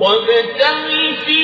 وابتغ في